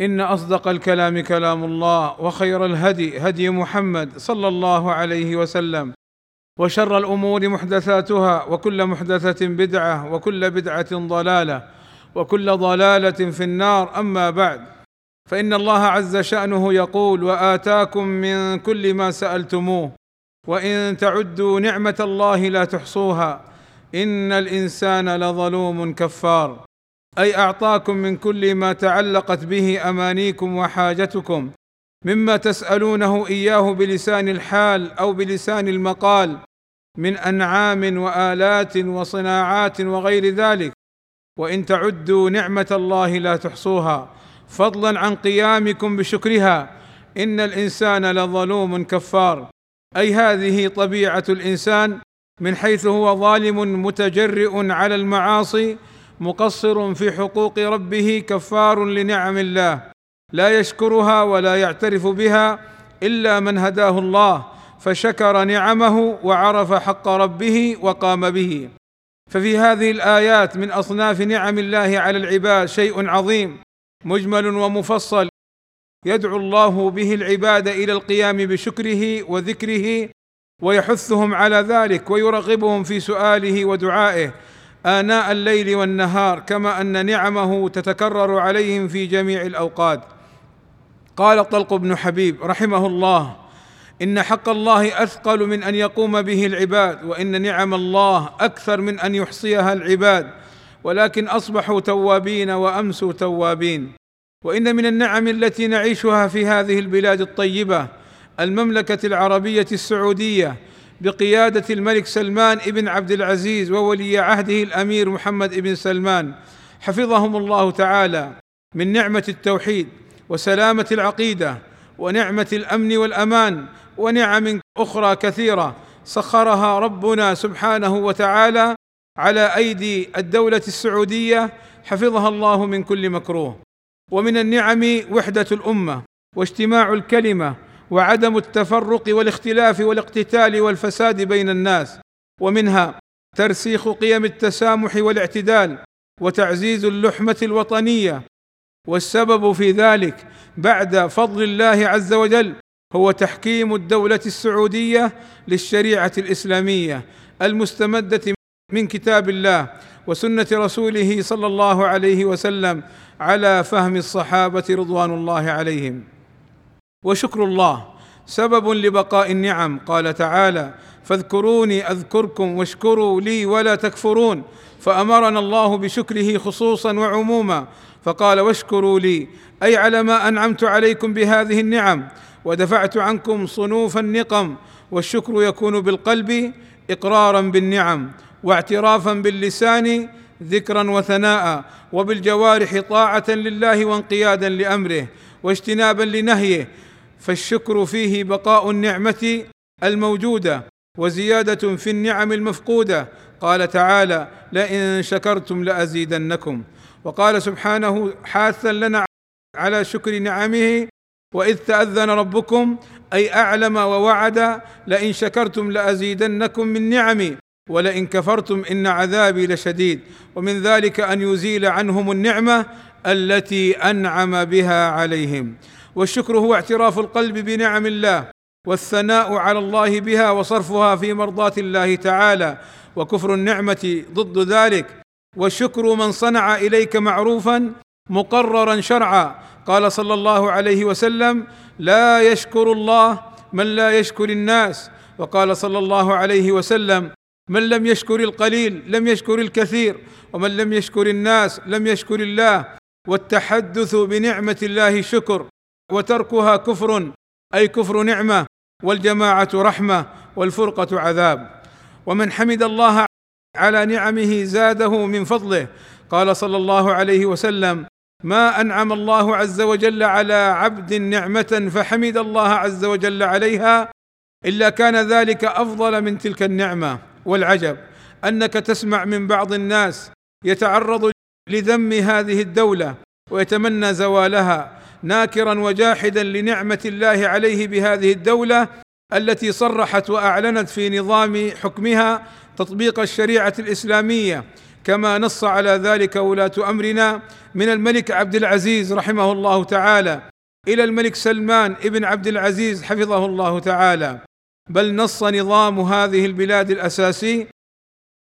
إن أصدق الكلام كلام الله وخير الهدي هدي محمد صلى الله عليه وسلم وشر الأمور محدثاتها وكل محدثة بدعة وكل بدعة ضلالة وكل ضلالة في النار. أما بعد فإن الله عز شأنه يقول وآتاكم من كل ما سألتموه وإن تعدوا نعمة الله لا تحصوها إن الإنسان لظلوم كفار. أي أعطاكم من كل ما تعلقت به أمانيكم وحاجتكم مما تسألونه إياه بلسان الحال أو بلسان المقال من أنعام وآلات وصناعات وغير ذلك. وإن تعدوا نعمة الله لا تحصوها. فضلا عن قيامكم بشكرها. إن الإنسان لظلوم كفار. أي هذه طبيعة الإنسان من حيث هو ظالم متجرئ على المعاصي مقصر في حقوق ربه كفار لنعم الله. لا يشكرها ولا يعترف بها إلا من هداه الله. فشكر نعمه وعرف حق ربه وقام به. ففي هذه الآيات من أصناف نعم الله على العباد شيء عظيم مجمل ومفصل. يدعو الله به العباد إلى القيام بشكره وذكره ويحثهم على ذلك ويرغبهم في سؤاله ودعائه. آناء الليل والنهار كما أن نعمه تتكرر عليهم في جميع الأوقات. قال طلق بن حبيب رحمه الله إن حق الله أثقل من أن يقوم به العباد وإن نعم الله أكثر من أن يحصيها العباد ولكن أصبحوا توابين وامسوا توابين. وإن من النعم التي نعيشها في هذه البلاد الطيبة المملكة العربية السعودية بقيادة الملك سلمان بن عبد العزيز وولي عهده الأمير محمد بن سلمان. حفظهم الله تعالى من نعمة التوحيد وسلامة العقيدة ونعمة الأمن والأمان ونعم أخرى كثيرة سخرها ربنا سبحانه وتعالى على أيدي الدولة السعودية. حفظها الله من كل مكروه. ومن النعم وحدة الأمة واجتماع الكلمة وعدم التفرق والاختلاف والاقتتال والفساد بين الناس ومنها ترسيخ قيم التسامح والاعتدال وتعزيز اللحمة الوطنية. والسبب في ذلك بعد فضل الله عز وجل هو تحكيم الدولة السعودية للشريعة الإسلامية المستمدة من كتاب الله وسنة رسوله صلى الله عليه وسلم على فهم الصحابة رضوان الله عليهم. وشكر الله. سبب لبقاء النعم. قال تعالى فاذكروني أذكركم واشكروا لي ولا تكفرون. فأمرنا الله بشكره خصوصا وعموما. فقال واشكروا لي. أي على ما أنعمت عليكم بهذه النعم. ودفعت عنكم صنوف النقم. والشكر يكون بالقلب اقرارا بالنعم. واعترافا باللسان ذكرا وثناء. وبالجوارح طاعة لله وانقيادا لأمره. واجتنابا لنهيه. فالشكر فيه بقاء النعمة الموجودة وزيادة في النعم المفقودة. قال تعالى لئن شكرتم لأزيدنكم. وقال سبحانه حاثا لنا على شكر نعمه وإذ تأذن ربكم أي أعلم ووعد لئن شكرتم لأزيدنكم من نعمي ولئن كفرتم إن عذابي لشديد. ومن ذلك أن يزيل عنهم النعمة التي أنعم بها عليهم. والشكر هو اعتراف القلب بنعم الله والثناء على الله بها وصرفها في مرضاة الله تعالى وكفر النعمة ضد ذلك والشكر من صنع إليك معروفا مقررا شرعا. قال صلى الله عليه وسلم لا يشكر الله من لا يشكر الناس. وقال صلى الله عليه وسلم من لم يشكر القليل لم يشكر الكثير ومن لم يشكر الناس لم يشكر الله. والتحدث بنعمة الله شكر. وتركها كفر أي كفر نعمة والجماعة رحمة والفرقة عذاب. ومن حمد الله على نعمه زاده من فضله. قال صلى الله عليه وسلم ما أنعم الله عز وجل على عبد نعمة فحمد الله عز وجل عليها إلا كان ذلك أفضل من تلك النعمة. والعجب أنك تسمع من بعض الناس يتعرض لذم هذه الدولة ويتمنى زوالها. ناكرا وجاحدا لنعمة الله عليه بهذه الدولة التي صرحت وأعلنت في نظام حكمها تطبيق الشريعة الإسلامية. كما نص على ذلك ولاة أمرنا من الملك عبد العزيز رحمه الله تعالى إلى الملك سلمان ابن عبد العزيز حفظه الله تعالى. بل نص نظام هذه البلاد الأساسي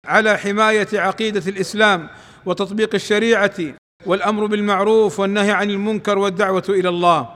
على حماية عقيدة الإسلام وتطبيق الشريعة والأمر بالمعروف والنهي عن المنكر والدعوة إلى الله.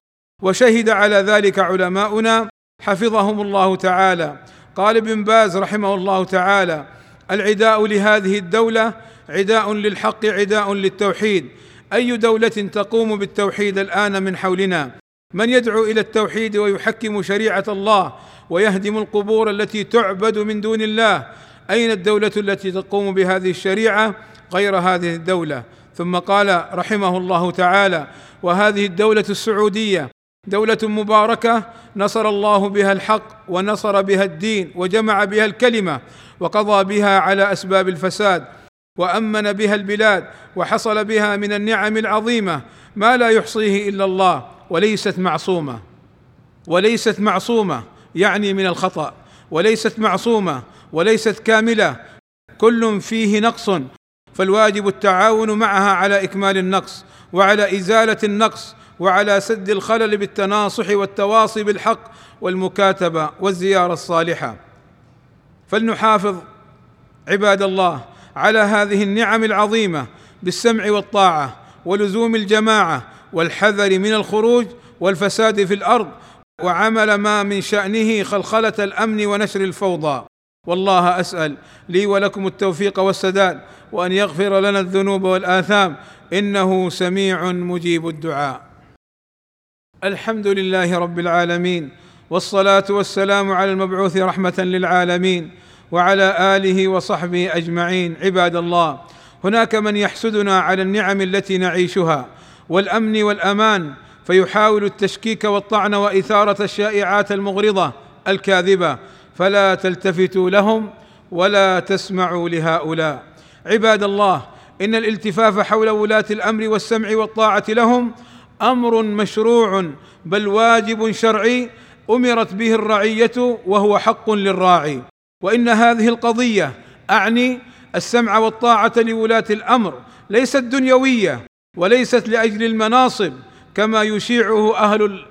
وشهد على ذلك علماؤنا. حفظهم الله تعالى. قال ابن باز رحمه الله تعالى العداء لهذه الدولة عداء للحق عداء للتوحيد. أي دولة تقوم بالتوحيد الآن من حولنا؟ من يدعو إلى التوحيد ويحكم شريعة الله ويهدم القبور التي تعبد من دون الله؟ أين الدولة التي تقوم بهذه الشريعة غير هذه الدولة؟ ثم قال رحمه الله تعالى وهذه الدولة السعودية دولة مباركة نصر الله بها الحق ونصر بها الدين وجمع بها الكلمة وقضى بها على أسباب الفساد وأمن بها البلاد وحصل بها من النعم العظيمة ما لا يحصيه إلا الله وليست معصومة. وليست معصومة يعني من الخطأ وليست معصومة وليست كاملة كل فيه نقص. فالواجب التعاون معها على إكمال النقص وعلى إزالة النقص وعلى سد الخلل بالتناصح والتواصي بالحق والمكاتبة والزيارة الصالحة. فلنحافظ عباد الله على هذه النعم العظيمة بالسمع والطاعة ولزوم الجماعة والحذر من الخروج والفساد في الأرض وعمل ما من شأنه خلخلة الأمن ونشر الفوضى. والله أسأل لي ولكم التوفيق والسداد وأن يغفر لنا الذنوب والآثام. إنه سميع مجيب الدعاء. الحمد لله رب العالمين والصلاة والسلام على المبعوث رحمة للعالمين وعلى آله وصحبه أجمعين. عباد الله هناك من يحسدنا على النعم التي نعيشها والأمن والأمان فيحاول التشكيك والطعن وإثارة الشائعات المغرضة الكاذبة. فلا تلتفتوا لهم ولا تسمعوا لهؤلاء. عباد الله إن الالتفاف حول ولاة الأمر والسمع والطاعة لهم أمر مشروع بل واجب شرعي أمرت به الرعية وهو حق للراعي. وإن هذه القضية أعني السمع والطاعة لولاة الأمر ليست دنيوية وليست لأجل المناصب كما يشيعه أهل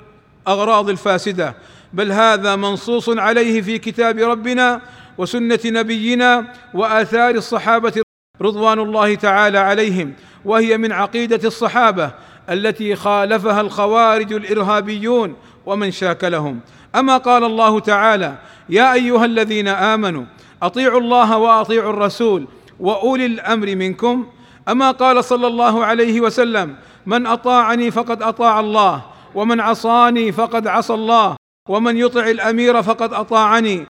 الأغراض الفاسدة. بل هذا منصوص عليه في كتاب ربنا وسنة نبينا وآثار الصحابة رضوان الله تعالى عليهم وهي من عقيدة الصحابة التي خالفها الخوارج الإرهابيون ومن شاكلهم أما قال الله تعالى يا أيها الذين آمنوا أطيعوا الله وأطيعوا الرسول وأولي الأمر منكم. أما قال صلى الله عليه وسلم من أطاعني فقد أطاع الله ومن عصاني فقد عصى الله ومن يطع الأمير فقد أطاعني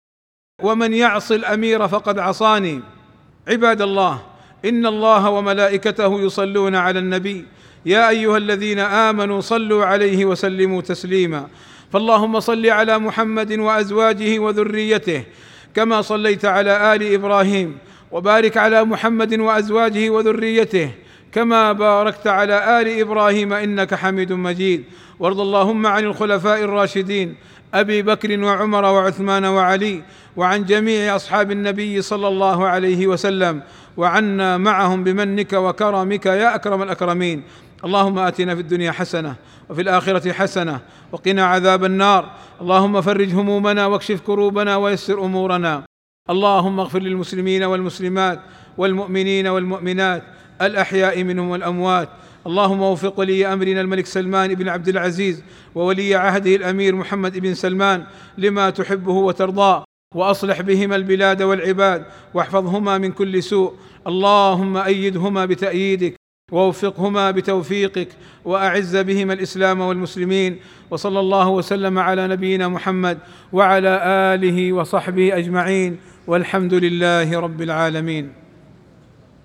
ومن يعص الأمير فقد عصاني. عباد الله إن الله وملائكته يصلون على النبي. يا أيها الذين آمنوا صلوا عليه وسلموا تسليما. فاللهم صل على محمد وأزواجه وذريته كما صليت على آل إبراهيم وبارك على محمد وأزواجه وذريته. كما باركت على آل إبراهيم إنك حميد مجيد. وارض اللهم عن الخلفاء الراشدين أبي بكر وعمر وعثمان وعلي وعن جميع أصحاب النبي صلى الله عليه وسلم وعنا معهم بمنك وكرمك يا أكرم الأكرمين. اللهم آتنا في الدنيا حسنة وفي الآخرة حسنة وقنا عذاب النار. اللهم فرج همومنا واكشف كروبنا ويسر أمورنا. اللهم اغفر للمسلمين والمسلمات والمؤمنين والمؤمنات الأحياء منهم والأموات. اللهم وفق ولي أمرنا الملك سلمان بن عبد العزيز وولي عهده الأمير محمد بن سلمان لما تحبه وترضاه وأصلح بهما البلاد والعباد واحفظهما من كل سوء. اللهم أيدهما بتأييدك ووفقهما بتوفيقك وأعز بهما الإسلام والمسلمين. وصلى الله وسلم على نبينا محمد وعلى آله وصحبه أجمعين. والحمد لله رب العالمين.